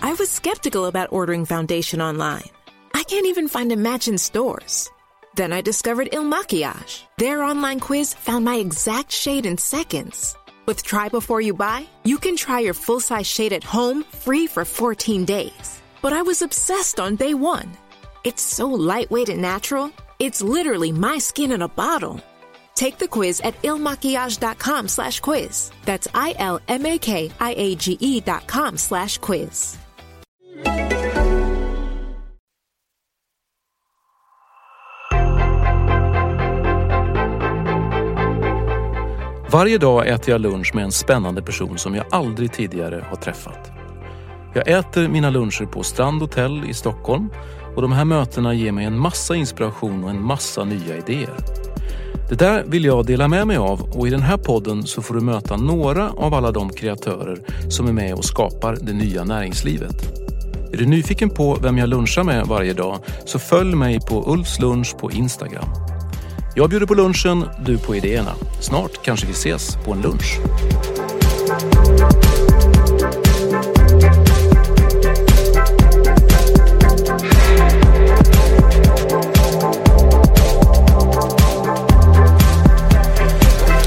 I was skeptical about ordering foundation online. I can't even find a match in stores. Then I discovered Il Makiage. Their online quiz found my exact shade in seconds. With Try Before You Buy, you can try your full size shade at home free for 14 days. But I was obsessed on day one. It's so lightweight and natural, it's literally my skin in a bottle. Take the quiz at ilmakiage.com slash quiz. That's I-L-M-A-K-I-A-G-E dot com slash quiz. Varje dag äter jag lunch med en spännande person som jag aldrig tidigare har träffat. Jag äter mina luncher på Strand Hotel i Stockholm och de här mötena ger mig en massa inspiration och en massa nya idéer. Det där vill jag dela med mig av och i den här podden så får du möta några av alla de kreatörer som är med och skapar det nya näringslivet. Är du nyfiken på vem jag lunchar med varje dag så följ mig på Ulfs lunch på Instagram. Jag bjuder på lunchen, du på idéerna. Snart kanske vi ses på en lunch.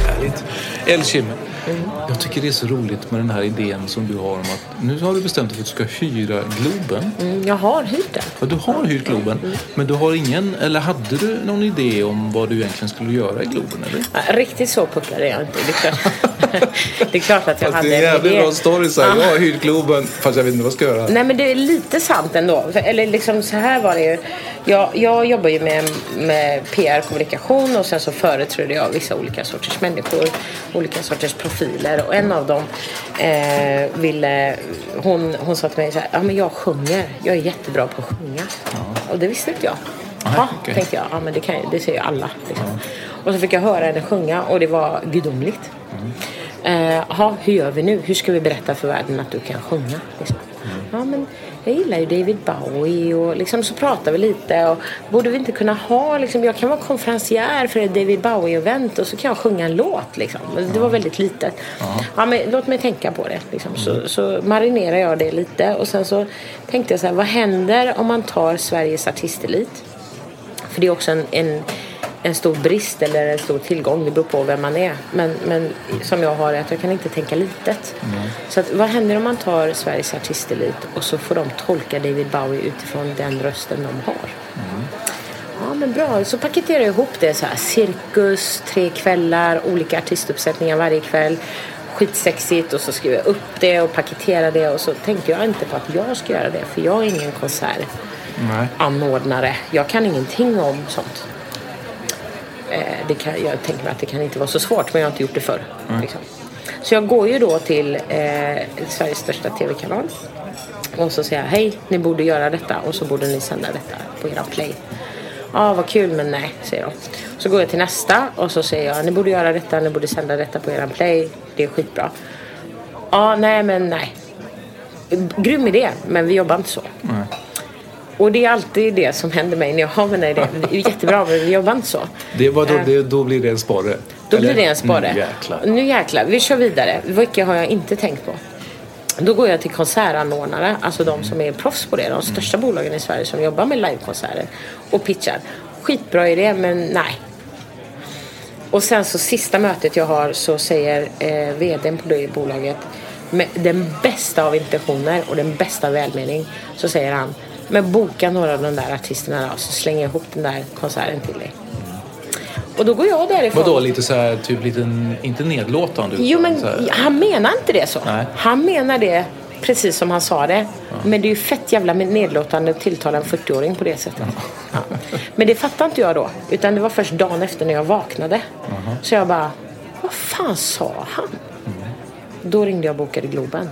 Härligt. Tycker det är så roligt med den här idén som du har om att nu har du bestämt dig för att du ska hyra Globen. Mm, jag har hyrt den. Ja, du har hyrt Globen, men du har ingen, eller hade du någon idé om vad du egentligen skulle göra i Globen? Eller? Ja, Riktigt så pucklad är jag inte. Det är klart, att jag Fast hade det är en jävligt idé. bra story. Så här. Jag har hyrt Globen, fast jag vet inte vad jag ska göra. Nej men det är lite sant ändå. Eller liksom så här var det ju. Jag, jag jobbar ju med, med PR, kommunikation och sen så företräder jag vissa olika sorters människor. Olika sorters profiler. Och en av dem eh, ville, hon, hon sa till mig så här, ja men jag sjunger. Jag är jättebra på att sjunga. Och det visste inte jag. Ja, okej. tänkte jag. Ja men det, kan, det säger ju alla. Liksom. Och så fick jag höra henne sjunga och det var gudomligt. Eh, Jaha, hur gör vi nu? Hur ska vi berätta för världen att du kan sjunga? Liksom. Ja, men jag gillar ju David Bowie och liksom så pratar vi lite. Och borde vi inte kunna ha, liksom, jag kan vara konferencier för ett David Bowie-event och så kan jag sjunga en låt. Liksom. Det var väldigt litet. Ja, men låt mig tänka på det. Liksom. Så, så marinerar jag det lite och sen så tänkte jag så här, vad händer om man tar Sveriges artistelit? För det är också en, en, en stor brist eller en stor tillgång. Det beror på vem man är. Men, men som jag har är att jag kan inte tänka litet. Så att, vad händer om man tar Sveriges artistelit och så får de tolka David Bowie utifrån den rösten de har. Ja men bra, så paketerar jag ihop det så här. Cirkus, tre kvällar, olika artistuppsättningar varje kväll. Skitsexigt och så skriver jag upp det och paketerar det och så tänker jag inte på att jag ska göra det för jag är ingen konsert Nej. anordnare. Jag kan ingenting om sånt. Eh, det kan, jag tänker mig att det kan inte vara så svårt men jag har inte gjort det förr. Liksom. Så jag går ju då till eh, Sveriges största tv-kanal. Och så säger jag hej, ni borde göra detta och så borde ni sända detta på era play. Ja, vad kul men nej, säger de. Så går jag till nästa och så säger jag ni borde göra detta, ni borde sända detta på eran play. Det är skitbra. Ja, nej men nej. Grym idé, men vi jobbar inte så. Och det är alltid det som händer mig när jag har mina idéer. Det är jättebra men vi jobbar inte så. Det var då, Eh. det, då blir det en sporre. Då Eller? blir det en sporre. Mm, jäklar. Nu jäklar, vi kör vidare. Vilka har jag inte tänkt på? Då går jag till konsertanordnare, alltså de som är proffs på det. De största bolagen i Sverige som jobbar med livekonserter och pitchar. Skitbra idé, men nej. Och sen så sista mötet jag har så säger eh, vdn på det bolaget med den bästa av intentioner och den bästa välmening så säger han men boka några av de där artisterna då, så slänger jag ihop den där konserten till dig. Och då går jag därifrån. Vadå, lite så här, typ lite, inte nedlåtande? Jo, men han menar inte det så. Nej. Han menar det precis som han sa det. Men det är ju fett jävla nedlåtande att tilltala en 40-åring på det sättet. Ja. Men det fattar inte jag då. Utan det var först dagen efter när jag vaknade. Så jag bara, vad fan sa han? Då ringde jag och bokade Globen.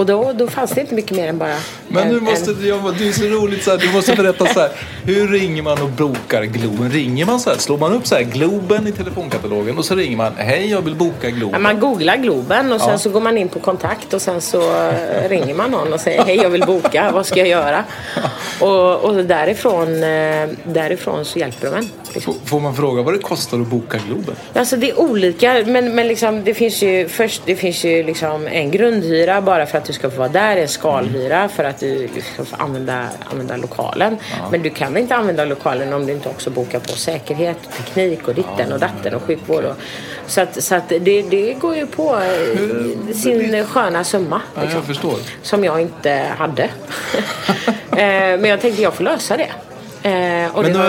Och då, då fanns det inte mycket mer än bara Men en- nu måste, en- jag, det är så roligt så här, du måste berätta så här. Hur ringer man och bokar Globen? Ringer man så här, slår man upp så här Globen i telefonkatalogen och så ringer man, hej jag vill boka Ja, Globen. man googlar Globen och sen Ja. så går man in på kontakt och sen så eh, ringer man någon och säger hej jag vill boka, vad ska jag göra? Och, och därifrån, eh, därifrån så hjälper de en. Liksom. Får man fråga vad det kostar att boka Globen? Alltså det är olika men, men liksom, det finns ju först det finns ju liksom en grundhyra bara för att du ska få vara där, en skalhyra för att du ska få använda, använda lokalen. Men du kan inte använda lokalen om du inte också bokar på säkerhet, teknik och ditten och datten och sjukvård. Och, så att, så att det, det går ju på eh, sin sköna summa. Ja, liksom, jag förstår. Som jag inte hade. Eh, men jag tänkte jag får lösa det. Eh, och Men då,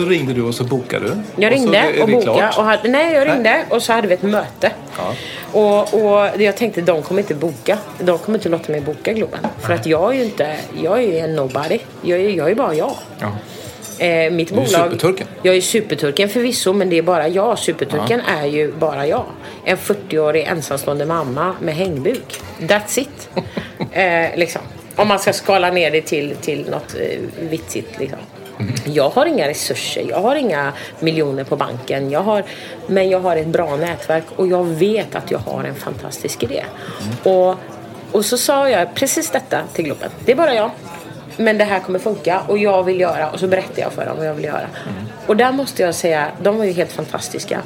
då ringde du och så bokade du? Jag Och ringde är det och bokade. Och hade, nej, jag ringde och så hade vi ett möte. Ja. Och, och jag tänkte de kommer inte boka. De kommer inte låta mig boka Globen. För att jag är ju inte, jag är ju en nobody. Jag är, jag är bara jag. Ja. Eh, mitt Du är bolag, superturken. Jag är superturken förvisso men det är bara jag. Superturken är ju bara jag. En 40-årig ensamstående mamma med hängbuk. That's it. eh, liksom. Om man ska skala ner det till, till något eh, vitsigt. Liksom. Jag har inga resurser, jag har inga miljoner på banken. Jag har, men jag har ett bra nätverk och jag vet att jag har en fantastisk idé. Och, och så sa jag precis detta till Globen. Det är bara jag. Men det här kommer funka och jag vill göra. Och så berättade jag för dem vad jag vill göra. Och där måste jag säga, de var ju helt fantastiska.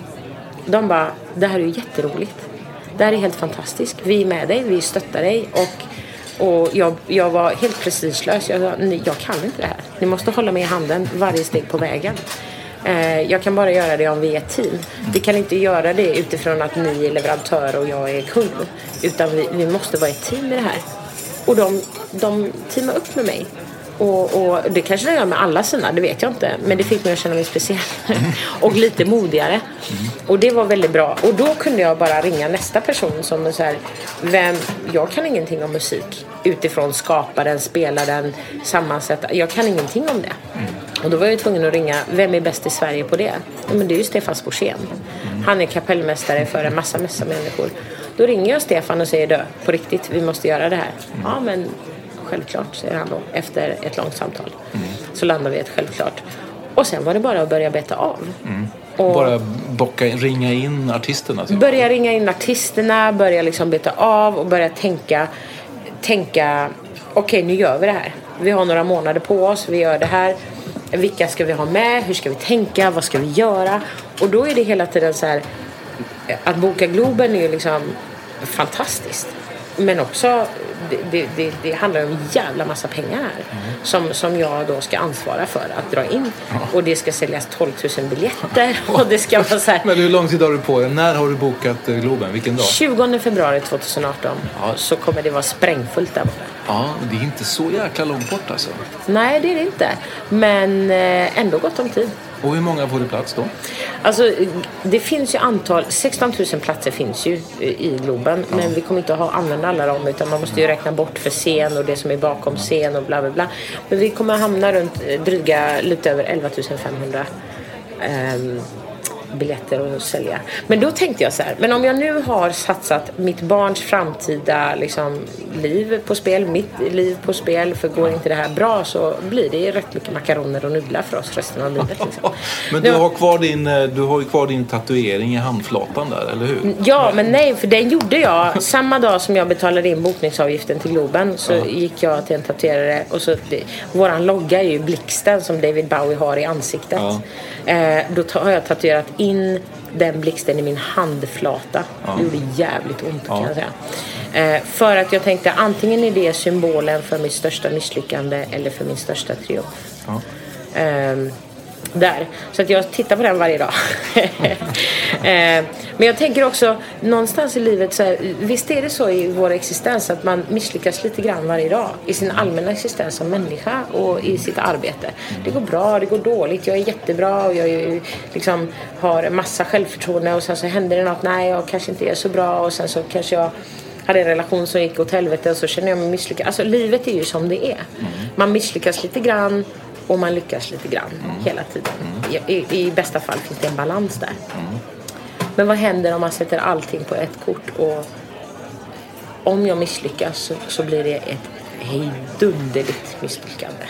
De bara, det här är ju jätteroligt. Det här är helt fantastiskt. Vi är med dig, vi stöttar dig. Och, och jag, jag var helt prestigelös. Jag sa, "Ni- jag kan inte det här. Ni måste hålla mig i handen varje steg på vägen. Eh, jag kan bara göra det om vi är ett team. Vi kan inte göra det utifrån att ni är leverantör och jag är kund. Utan vi, vi måste vara ett team i det här. Och de, de teamade upp med mig. Och, och det kanske de gör med alla sina, det vet jag inte. Men det fick mig att känna mig speciell. och lite modigare. Och det var väldigt bra. Och då kunde jag bara ringa nästa person som så här, vem, jag kan ingenting om musik. Utifrån skapa den, spela den, sammansätta. Jag kan ingenting om det. Och då var jag tvungen att ringa, vem är bäst i Sverige på det? Ja, men det är ju Stefan Sporsén. Han är kapellmästare för en massa, massa människor. Då ringer jag Stefan och säger, du, på riktigt, vi måste göra det här. Ja, men självklart, säger han då, efter ett långt samtal. Så landar vi i ett självklart. Och sen var det bara att börja beta av. Och Bara bocka, ringa in artisterna? Typ. börja ringa in artisterna, börja liksom beta av och börja tänka, tänka okej nu gör vi det här. Vi har några månader på oss, vi gör det här. Vilka ska vi ha med? Hur ska vi tänka? Vad ska vi göra? Och då är det hela tiden så här att boka Globen är ju liksom fantastiskt. Men också, det, det, det, handlar om en jävla massa pengar här. Som, som jag då ska ansvara för att dra in. Och det ska säljas 12 000 biljetter. Och det ska vara så här. Men hur lång tid har du på dig? När har du bokat eh, Globen? Vilken dag? 20 februari 2018 Ja. så kommer det vara sprängfullt där borta. Ja, det är inte så jäkla långt bort alltså. Nej, det är det inte. Men eh, ändå gott om tid. Och hur många får du plats då? Alltså, det finns ju antal, 16 000 platser finns ju i Globen. Men vi kommer inte att ha, använda alla dem utan man måste ju räkna bort för scen och det som är bakom scen och bla bla bla. Men vi kommer hamna runt eh, dryga, lite över 11 500 ehm, biljetter att sälja. Men då tänkte jag så här, men om jag nu har satsat mitt barns framtida liksom, liv på spel, mitt liv på spel, för går inte det här bra så blir det rätt mycket makaroner och nudlar för oss resten av livet. Liksom. Men du har, kvar din, eh, du har ju kvar din tatuering i handflatan där, eller hur? Ja, men nej, för den gjorde jag. Samma dag som jag betalade in bokningsavgiften till Globen så gick jag till en tatuerare och så, våran logga är ju blixten som David Bowie har i ansiktet. Eh, då har jag tatuerat in den blixten i min handflata. Det gjorde jävligt ont kan jag säga. Eh, för att jag tänkte antingen är det symbolen för mitt största misslyckande eller för min största triumf. Ehm, där. Så att jag tittar på den varje dag. Eh, Men jag tänker också, någonstans i livet, så här, visst är det så i vår existens att man misslyckas lite grann varje dag i sin allmänna existens som människa och i sitt arbete. Det går bra, det går dåligt, jag är jättebra och jag är, liksom, har massa självförtroende och sen så händer det något, nej jag kanske inte är så bra och sen så kanske jag hade en relation som gick åt helvete och så känner jag mig misslyckad. Alltså livet är ju som det är. Man misslyckas lite grann och man lyckas lite grann hela tiden. I, i, I bästa fall finns det en balans där. Men vad händer om man sätter allting på ett kort och om jag misslyckas så, så blir det ett hejdunderligt misslyckande.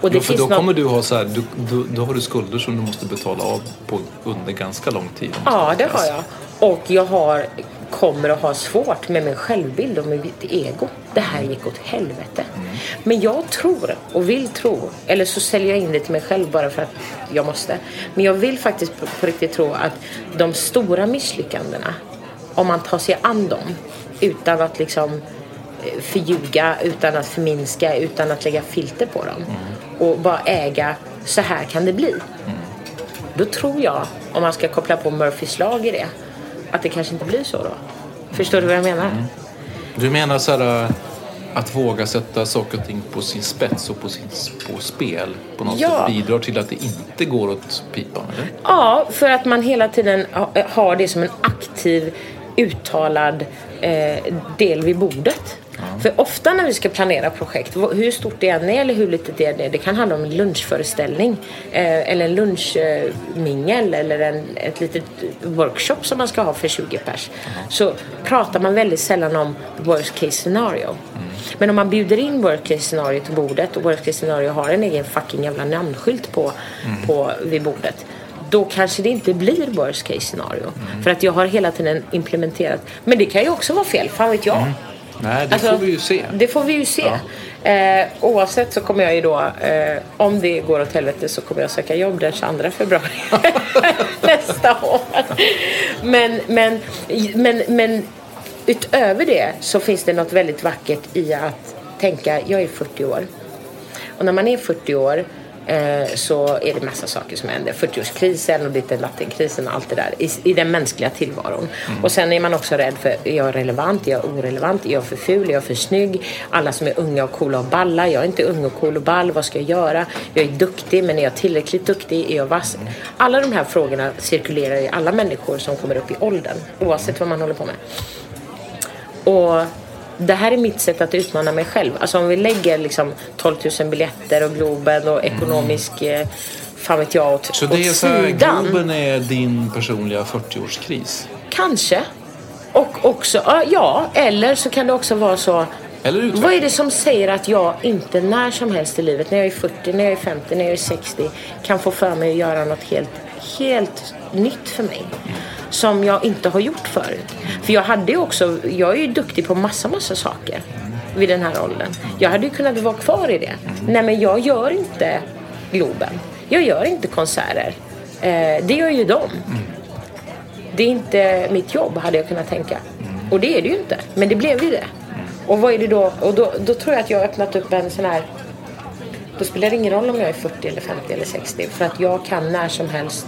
Och det Jo, för finns då något- kommer du ha så här, du, du, då har du skulder som du måste betala av på under ganska lång tid. Ja, det har jag. Och jag har, kommer att ha svårt med min självbild och med mitt ego. Det här gick åt helvete. Men jag tror och vill tro, eller så säljer jag in det till mig själv bara för att jag måste. Men jag vill faktiskt på, på riktigt tro att de stora misslyckandena, om man tar sig an dem utan att liksom eh, förljuga, utan att förminska, utan att lägga filter på dem. Och bara äga, så här kan det bli. Då tror jag, om man ska koppla på Murphys lag i det, att det kanske inte blir så då. Förstår du vad jag menar? Du menar så här äh, att våga sätta saker och ting på sin spets och på, sin, på spel på något Ja. sätt bidrar till att det inte går åt pipan, eller? Ja, för att man hela tiden ha- har det som en aktiv, uttalad eh, del vid bordet. För ofta när vi ska planera projekt, hur stort det än är eller hur litet det än är, det kan handla om en lunchföreställning eh, eller en lunchmingel eller en, ett litet workshop som man ska ha för 20 pers. Så pratar man väldigt sällan om worst case scenario. Men om man bjuder in worst case scenario till bordet och worst case scenario har en egen fucking jävla namnskylt på, på vid bordet då kanske det inte blir worst case scenario. För att jag har hela tiden implementerat. Men det kan ju också vara fel, fan vet jag. Nej, det Alltså, får vi ju se. Det får vi ju se. Eh, oavsett så kommer jag ju då, eh, om det går åt helvete så kommer jag söka jobb den 22 februari nästa år. Men, men, men, men utöver det så finns det något väldigt vackert i att tänka, jag är 40 år. Och när man är 40 år eh, så är det massa saker som händer. 40-årskrisen och ditten lattenkrisen och allt det där i, i den mänskliga tillvaron. Och sen är man också rädd för, är jag relevant, är jag orelevant, är jag för ful, är jag för snygg? Alla som är unga och coola och balla, jag är inte ung och cool och ball, vad ska jag göra? Jag är duktig, men är jag tillräckligt duktig? Är jag vass? Alla de här frågorna cirkulerar i alla människor som kommer upp i åldern, oavsett vad man håller på med. Och det här är mitt sätt att utmana mig själv. Alltså om vi lägger liksom 12 000 biljetter och Globen och ekonomisk, eh, fan vet jag, åt, Så det är så här, sidan. Globen är din personliga 40-årskris? Kanske. Och också, ja, eller så kan det också vara så. Vad är det som säger att jag inte när som helst i livet, när jag är 40, när jag är 50, när jag är 60, kan få för mig att göra något helt, helt nytt för mig. Som jag inte har gjort förut. För jag hade ju också, jag är ju duktig på massa, massa saker vid den här åldern. Jag hade ju kunnat vara kvar i det. Nej men jag gör inte Globen. Jag gör inte konserter. Eh, det gör ju de. Det är inte mitt jobb hade jag kunnat tänka. Och det är det ju inte. Men det blev ju det. Och vad är det då? Och då, då tror jag att jag har öppnat upp en sån här... Då spelar det ingen roll om jag är 40 eller 50 eller 60. För att jag kan när som helst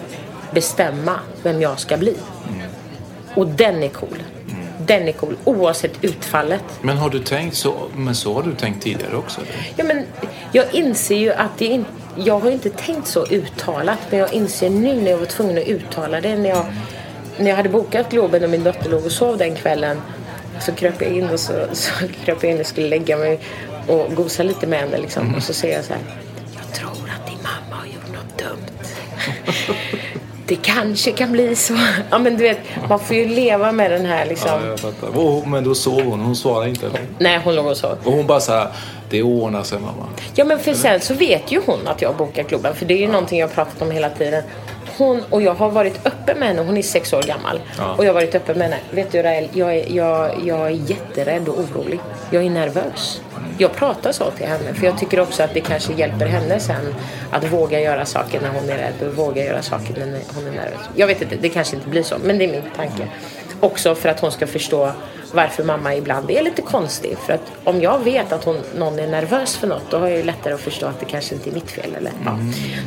bestämma vem jag ska bli. Och den är cool. Den är cool oavsett utfallet. Men har du tänkt så? Men så har du tänkt tidigare också? Eller? Ja, men jag inser ju att det inte... Jag har inte tänkt så uttalat, men jag inser nu när jag var tvungen att uttala det. När jag, när jag hade bokat Globen och min dotter låg och sov den kvällen så kröp jag in och så, så kröp jag in och skulle lägga mig och gosa lite med henne. Liksom. Och så säger jag så här. Jag tror att din mamma har gjort något dumt. Det kanske kan bli så. Ja, men du vet, man får ju leva med den här liksom. Ja, jag fattar. Och, men då sov hon. Hon svarade inte. Eller? Nej, hon låg och sov. Och hon bara så här, det ordnar sig mamma. Ja men för sen så vet ju hon att jag bokar klubben för det är ju någonting jag har pratat om hela tiden. Hon och jag har varit öppen med henne, hon är sex år gammal. Ja. Och jag har varit öppen med henne. Vet du Rael, jag är, jag, jag är jätterädd och orolig. Jag är nervös. Jag pratar så till henne för jag tycker också att det kanske hjälper henne sen att våga göra saker när hon är rädd och våga göra saker när hon är nervös. Jag vet inte, det kanske inte blir så men det är min tanke. också för att hon ska förstå varför mamma ibland är lite konstig. För att om jag vet att hon, någon är nervös för något då har jag ju lättare att förstå att det kanske inte är mitt fel. Eller, ja.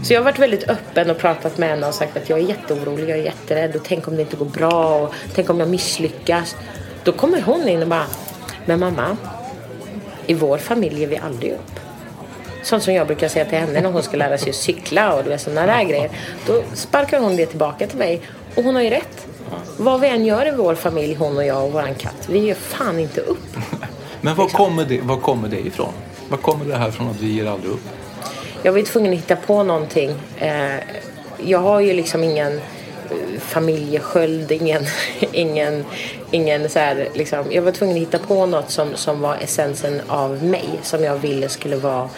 Så jag har varit väldigt öppen och pratat med henne och sagt att jag är jätteorolig, jag är jätterädd och tänk om det inte går bra och tänk om jag misslyckas. Då kommer hon in och bara, men mamma, i vår familj ger vi aldrig upp. Sånt som jag brukar säga till henne när hon ska lära sig att cykla och sådana där grejer. Då sparkar hon det tillbaka till mig. Och hon har ju rätt. Vad vi än gör i vår familj, hon och jag och våran katt, vi ger fan inte upp. Men var kommer, det, var kommer det ifrån? Var kommer det här från att vi ger aldrig upp? Jag var tvungen att hitta på någonting. Eh, jag har ju liksom ingen familjesköld, ingen, ingen, ingen så här, liksom. Jag var tvungen att hitta på något som, som var essensen av mig, som jag ville skulle vara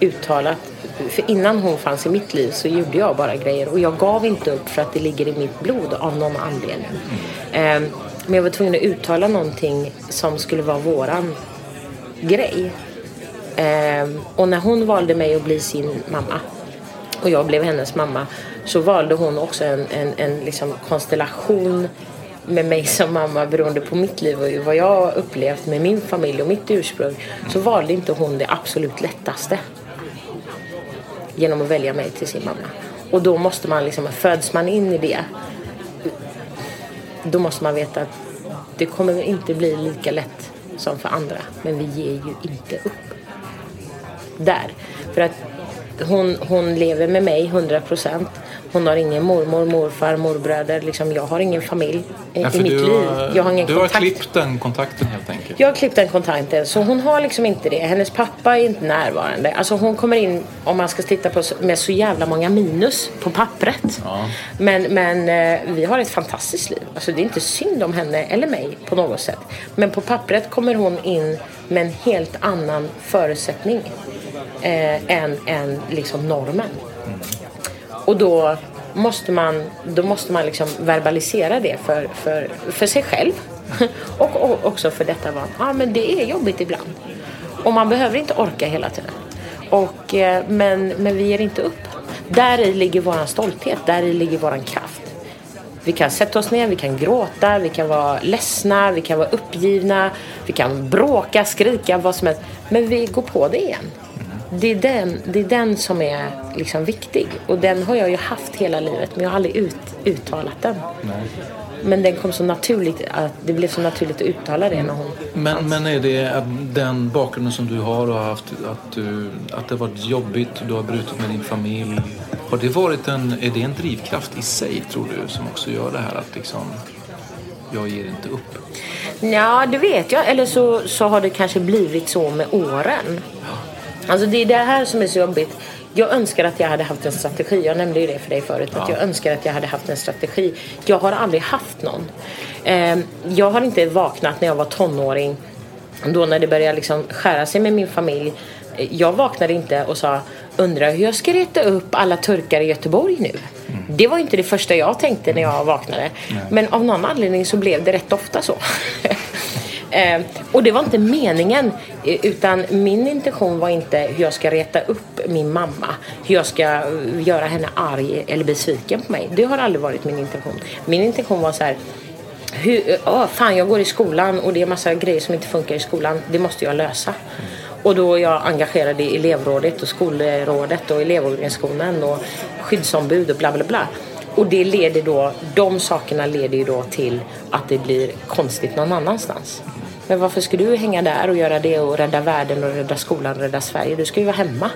uttalat. För innan hon fanns i mitt liv så gjorde jag bara grejer och jag gav inte upp för att det ligger i mitt blod av någon anledning. Mm. men jag var tvungen att uttala någonting som skulle vara våran grej. Ehm, och när hon valde mig att bli sin mamma och jag blev hennes mamma så valde hon också en, en, en liksom konstellation med mig som mamma beroende på mitt liv och vad jag upplevt med min familj och mitt ursprung så valde inte hon det absolut lättaste genom att välja mig till sin mamma. Och då måste man liksom, föds man in i det då måste man veta att det kommer inte bli lika lätt som för andra. Men vi ger ju inte upp. Där. För att hon, hon lever med mig 100 procent. Hon har ingen mormor, morfar, morbröder. Liksom, jag har ingen familj i, Ja, i mitt du, liv. har- Jag har ingen du kontakt. har klippt den kontakten helt enkelt. Jag har klippt den kontakten så hon har liksom inte det. Hennes pappa är inte närvarande. Alltså hon kommer in, om man ska titta på, med så jävla många minus på pappret. Ja. Men, men eh, vi har ett fantastiskt liv. Alltså det är inte synd om henne eller mig på något sätt. Men på pappret kommer hon in med en helt annan förutsättning eh, än, än liksom normen. Och då måste man, då måste man liksom verbalisera det för, för, för sig själv. och, och också för detta barn. Ja, men det är jobbigt ibland. Och man behöver inte orka hela tiden. Och, eh, men, men vi ger inte upp. Där i ligger våran stolthet. Där i ligger våran kraft. Vi kan sätta oss ner, vi kan gråta, vi kan vara ledsna, vi kan vara uppgivna, vi kan bråka, skrika, vad som helst. Men vi går på det igen. Det är den, det är den som är liksom viktig. Och den har jag ju haft hela livet, men jag har aldrig ut, uttalat den. Men den kom så naturligt, att det blev så naturligt att uttala det när hon Men, men är det den bakgrunden som du har och har haft, att, du, att det varit jobbigt, du har brutit med din familj. Har det varit en, är det en drivkraft i sig tror du som också gör det här att liksom, jag ger inte upp? Ja, det vet jag. Eller så, så har det kanske blivit så med åren. Alltså det är det här som är så jobbigt. Jag önskar att jag hade haft en strategi. Jag nämnde ju det för dig förut. Att jag önskar att jag hade haft en strategi. Jag har aldrig haft någon. Eh, jag har inte vaknat när jag var tonåring. Då när det började liksom skära sig med min familj. Jag vaknade inte och sa undrar hur jag ska reta upp alla turkar i Göteborg nu. Det var inte det första jag tänkte när jag vaknade. Men av någon anledning så blev det rätt ofta så. Eh, och det var inte meningen. eh, Utan min intention var inte hur jag ska reta upp min mamma. Hur jag ska eh, göra henne arg eller besviken på mig. Det har aldrig varit min intention. Min intention var så här. Hur, oh, fan, jag går i skolan och det är massa grejer som inte funkar i skolan. Det måste jag lösa. Och då är jag engagerad i elevrådet och skolrådet och elevorganisationen och skyddsombud och bla bla bla. Och det leder då, de sakerna leder ju då till att det blir konstigt någon annanstans. Men varför ska du hänga där och göra det och rädda världen och rädda skolan och rädda Sverige? Du ska ju vara hemma.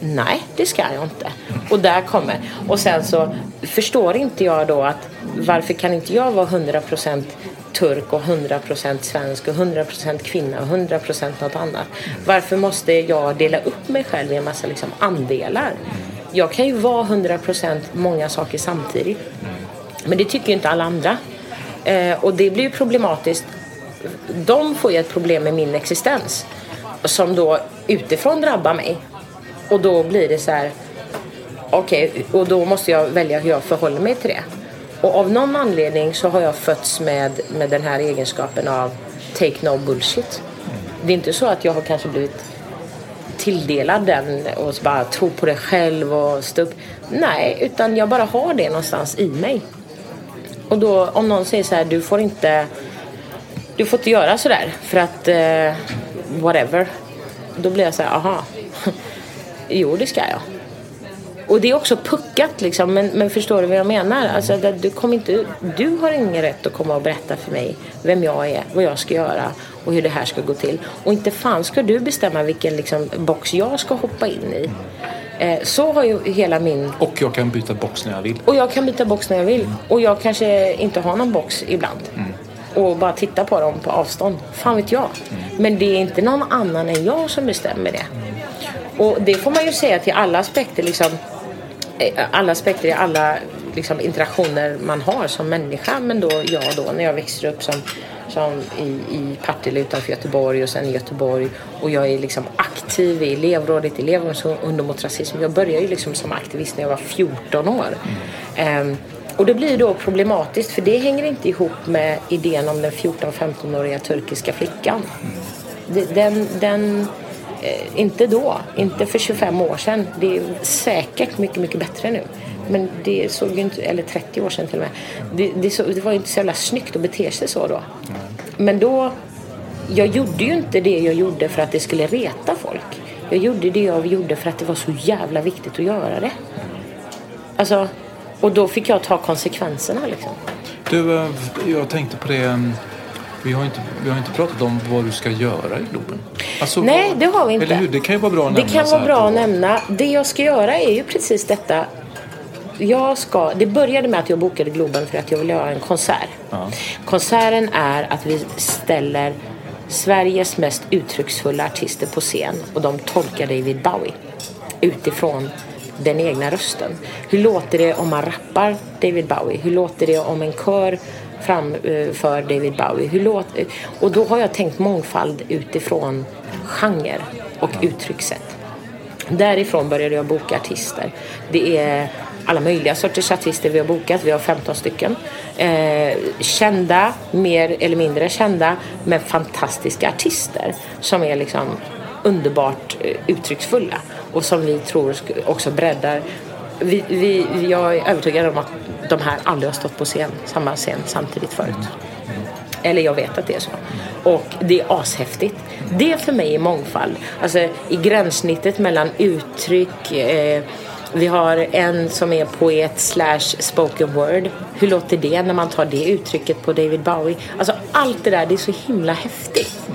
Nej, det ska jag inte. Och där kommer. Och sen så förstår inte jag då att varför kan inte jag vara 100% turk och 100% svensk och 100% kvinna och 100% något annat. Varför måste jag dela upp mig själv i en massa liksom andelar? Jag kan ju vara 100% många saker samtidigt. Men det tycker ju inte alla andra. Eh, och det blir ju problematiskt. De får ju ett problem med min existens. Som då utifrån drabbar mig. Och då blir det så här. Okej, och då måste jag välja hur jag förhåller mig till det. Och av någon anledning så har jag fötts med, med den här egenskapen av take no bullshit. Det är inte så att jag har kanske blivit tilldelad den och bara tro på det själv och stå upp. Nej, utan jag bara har det någonstans i mig. Och då om någon säger så här, du får inte, du får inte göra så där för att eh, whatever. Då blir jag så här, aha. jo det ska jag. Och det är också puckat liksom, men, men förstår du vad jag menar? Alltså, det, du, kommer inte, du har ingen rätt att komma och berätta för mig vem jag är, vad jag ska göra och hur det här ska gå till. Och inte fan ska du bestämma vilken liksom, box jag ska hoppa in i. Eh, så har ju hela min... Och jag kan byta box när jag vill. Och jag kan byta box när jag vill. Och jag kanske inte har någon box ibland. Och bara titta på dem på avstånd. Fan vet jag. Men det är inte någon annan än jag som bestämmer det. Och det får man ju säga till alla aspekter liksom. eh, Alla aspekter i alla liksom, interaktioner man har som människa. Men då jag då när jag växer upp som, som i, i Partille utanför Göteborg och sen i Göteborg. Och jag är liksom aktiv i elevrådet, elevungdom mot rasism. Jag började ju liksom som aktivist när jag var 14 år. Ehm, och det blir då problematiskt för det hänger inte ihop med idén om den 14-15-åriga turkiska flickan. Den, den, eh, inte då, inte för 25 år sedan. Det är säkert mycket, mycket bättre nu. Men det såg ju inte, eller 30 år sedan till och med. Det, det, så, det var ju inte så jävla snyggt att bete sig så då. Men då, jag gjorde ju inte det jag gjorde för att det skulle reta folk. Jag gjorde det jag gjorde för att det var så jävla viktigt att göra det. Alltså, och då fick jag ta konsekvenserna liksom. Du, eh, jag tänkte på det. eh, Vi har, inte, vi har inte pratat om vad du ska göra i Globen. Alltså, Nej, vad- det har vi inte. Eller hur? Det kan ju vara bra att Det nämna kan så vara bra att nämna. Det jag ska göra är ju precis detta. Jag ska, det började med att jag bokade Globen för att jag ville göra en konsert. Konserten är att vi ställer Sveriges mest uttrycksfulla artister på scen och de tolkar David Bowie utifrån den egna rösten. Hur låter det om man rappar David Bowie? Hur låter det om en kör framför David Bowie? Hur låter, och då har jag tänkt mångfald utifrån genre och uttryckssätt. Därifrån började jag boka artister. Det är alla möjliga sorters artister vi har bokat. Vi har 15 stycken. Eh, kända, mer eller mindre kända, men fantastiska artister som är liksom underbart eh, uttrycksfulla och som vi tror också breddar. Vi, vi, jag är övertygad om att de här aldrig har stått på scen, samma scen samtidigt förut. Eller jag vet att det är så. Och det är ashäftigt. Det för mig är mångfald. Alltså i gränssnittet mellan uttryck. Eh, vi har en som är poet slash spoken word. Hur låter det när man tar det uttrycket på David Bowie? Alltså allt det där, det är så himla häftigt.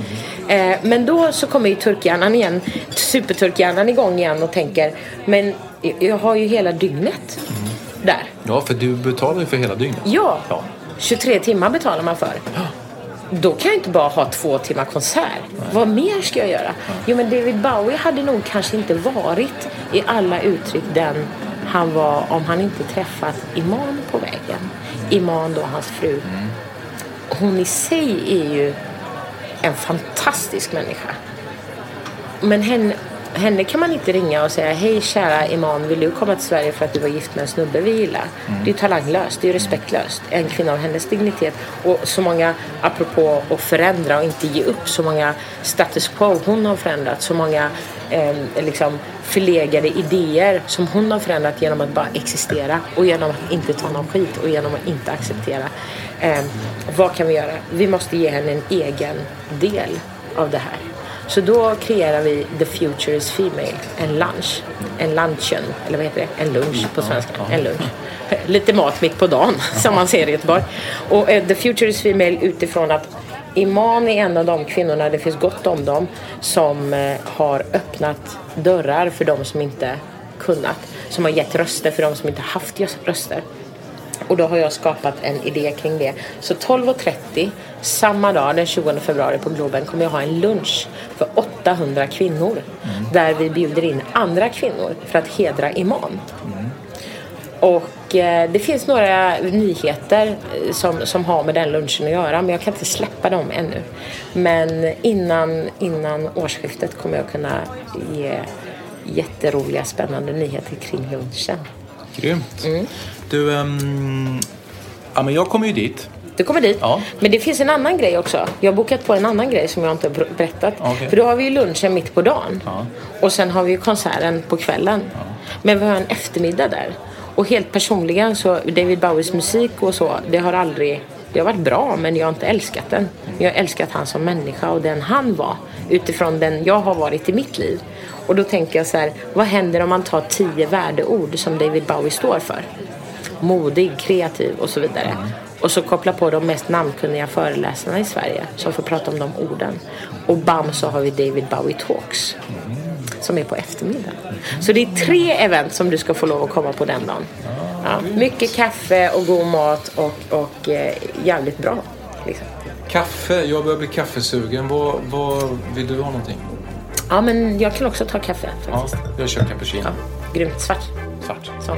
Eh, men då så kommer ju turkhjärnan igen, superturkhjärnan igång igen och tänker men jag har ju hela dygnet där. Ja, för du betalar ju för hela dygnet. Ja, Ja. 23 timmar betalar man för. Då kan jag inte bara ha två timmar konsert. Vad mer ska jag göra? Jo, men David Bowie hade nog kanske inte varit i alla uttryck den han var om han inte träffat Iman på vägen. Iman då, hans fru. Hon i sig är ju en fantastisk människa. Men henne, henne kan man inte ringa och säga Hej kära Iman, vill du komma till Sverige för att du var gift med en snubbe vi gillar? Det är talanglöst, det är respektlöst. En kvinna av hennes dignitet. Och så många, apropå att förändra och inte ge upp, så många status quo hon har förändrat. Så många eh, liksom förlegade idéer som hon har förändrat genom att bara existera och genom att inte ta någon skit och genom att inte acceptera. Eh, vad kan vi göra? Vi måste ge henne en egen del av det här. Så då kreerar vi The Future is Female, en lunch. En lunchen, eller vad heter det? En lunch på svenska. En lunch. Lite mat mitt på dagen, som man ser i Göteborg. Och eh, The Future is Female utifrån att Iman är en av de kvinnorna, det finns gott om dem, som eh, har öppnat dörrar för de som inte kunnat. Som har gett röster för de som inte haft röster. Och då har jag skapat en idé kring det. Så 12.30 samma dag, den 20 februari på Globen, kommer jag ha en lunch för 800 kvinnor. Där vi bjuder in andra kvinnor för att hedra Iman. Och eh, det finns några nyheter eh, som, som har med den lunchen att göra men jag kan inte släppa dem ännu. Men innan, innan årsskiftet kommer jag kunna ge jätteroliga, spännande nyheter kring lunchen. Grymt. Mm. Du, ehm, ja, men jag kommer ju dit. Du kommer dit. Ja. Men det finns en annan grej också. Jag har bokat på en annan grej som jag inte har ber- berättat. Okej. För då har vi ju lunchen mitt på dagen. Ja. Och sen har vi ju konserten på kvällen. Men vi har en eftermiddag där. Och helt personligen så David Bowies musik och så, det har aldrig det har varit bra men jag har inte älskat den. Jag har älskat han som människa och den han var utifrån den jag har varit i mitt liv. Och då tänker jag så här, vad händer om man tar tio värdeord som David Bowie står för? Modig, kreativ och så vidare. Och så koppla på de mest namnkunniga föreläsarna i Sverige som får prata om de orden. Och bam så har vi David Bowie Talks. Som är på eftermiddagen. Så det är tre event som du ska få lov att komma på den dagen. Ja, mycket kaffe och god mat och, och eh, jävligt bra. Liksom. Kaffe, jag börjar bli kaffesugen. Vad, vad vill du ha någonting? Ja, men jag kan också ta kaffe Ja, faktiskt. jag kör cappuccino. Ja, grymt. Svart. Svart. Som